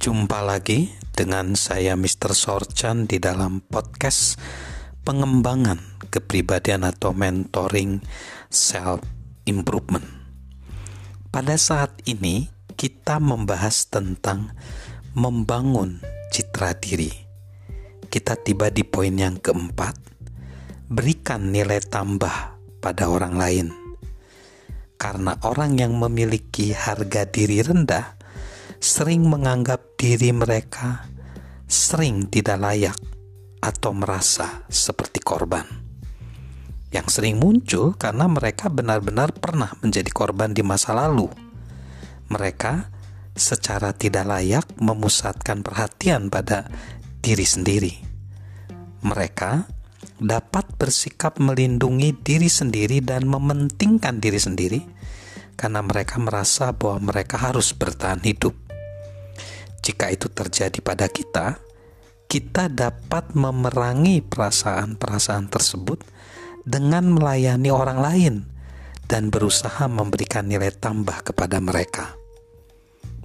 Jumpa lagi dengan saya Mr. Sorchan di dalam podcast pengembangan kepribadian atau mentoring self improvement. Pada saat ini kita membahas tentang membangun citra diri. Kita tiba di poin yang keempat, berikan nilai tambah pada orang lain. Karena orang yang memiliki harga diri rendah sering menganggap diri mereka sering tidak layak atau merasa seperti korban. Yang sering muncul karena mereka benar-benar pernah menjadi korban di masa lalu. Mereka secara tidak layak memusatkan perhatian pada diri sendiri. Mereka dapat bersikap melindungi diri sendiri dan mementingkan diri sendiri karena mereka merasa bahwa mereka harus bertahan hidup. Jika itu terjadi pada kita, kita dapat memerangi perasaan-perasaan tersebut dengan melayani orang lain dan berusaha memberikan nilai tambah kepada mereka.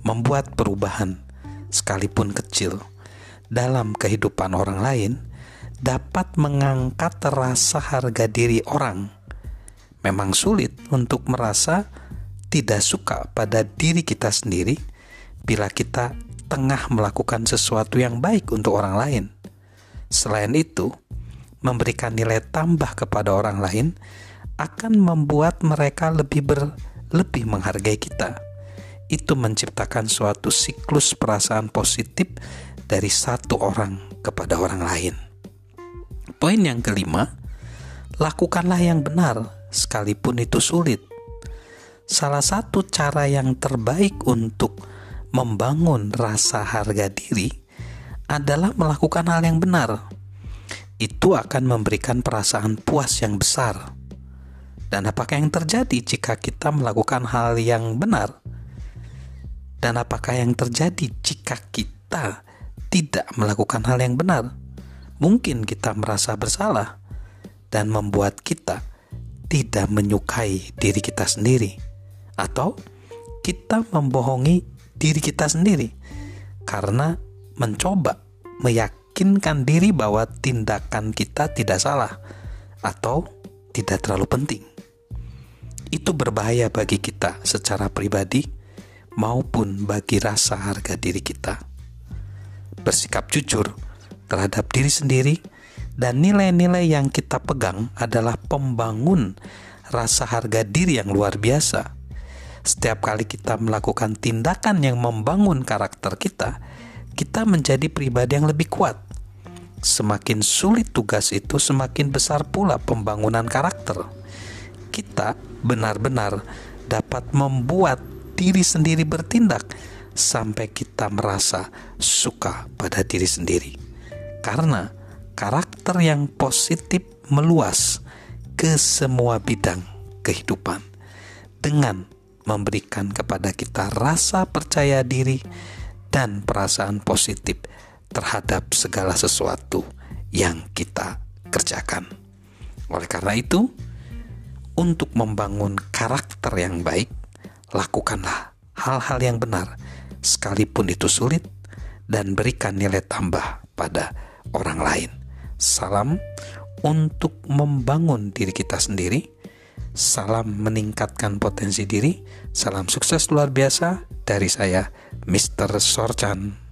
Membuat perubahan, sekalipun kecil, dalam kehidupan orang lain dapat mengangkat rasa harga diri orang. Memang sulit untuk merasa tidak suka pada diri kita sendiri bila kita tengah melakukan sesuatu yang baik untuk orang lain. Selain itu, memberikan nilai tambah kepada orang lain akan membuat mereka lebih ber, lebih menghargai kita. Itu menciptakan suatu siklus perasaan positif dari satu orang kepada orang lain. Poin yang kelima, lakukanlah yang benar sekalipun itu sulit. Salah satu cara yang terbaik untuk membangun rasa harga diri adalah melakukan hal yang benar. Itu akan memberikan perasaan puas yang besar. Dan apakah yang terjadi jika kita melakukan hal yang benar? Dan apakah yang terjadi jika kita tidak melakukan hal yang benar? Mungkin kita merasa bersalah dan membuat kita tidak menyukai diri kita sendiri, atau kita membohongi diri kita sendiri karena mencoba meyakinkan diri bahwa tindakan kita tidak salah atau tidak terlalu penting. Itu berbahaya bagi kita secara pribadi maupun bagi rasa harga diri kita. Bersikap jujur terhadap diri sendiri dan nilai-nilai yang kita pegang adalah pembangun rasa harga diri yang luar biasa setiap kali kita melakukan tindakan yang membangun karakter kita, kita menjadi pribadi yang lebih kuat. Semakin sulit tugas itu, semakin besar pula pembangunan karakter. Kita benar-benar dapat membuat diri sendiri bertindak sampai kita merasa suka pada diri sendiri, karena karakter yang positif meluas ke semua bidang kehidupan dengan memberikan kepada kita rasa percaya diri dan perasaan positif terhadap segala sesuatu yang kita kerjakan. Oleh karena itu, untuk membangun karakter yang baik, lakukanlah hal-hal yang benar, sekalipun itu sulit, dan berikan nilai tambah pada orang lain. Salam untuk membangun diri kita sendiri Salam meningkatkan potensi diri. Salam sukses luar biasa dari saya, Mr. Sorchan.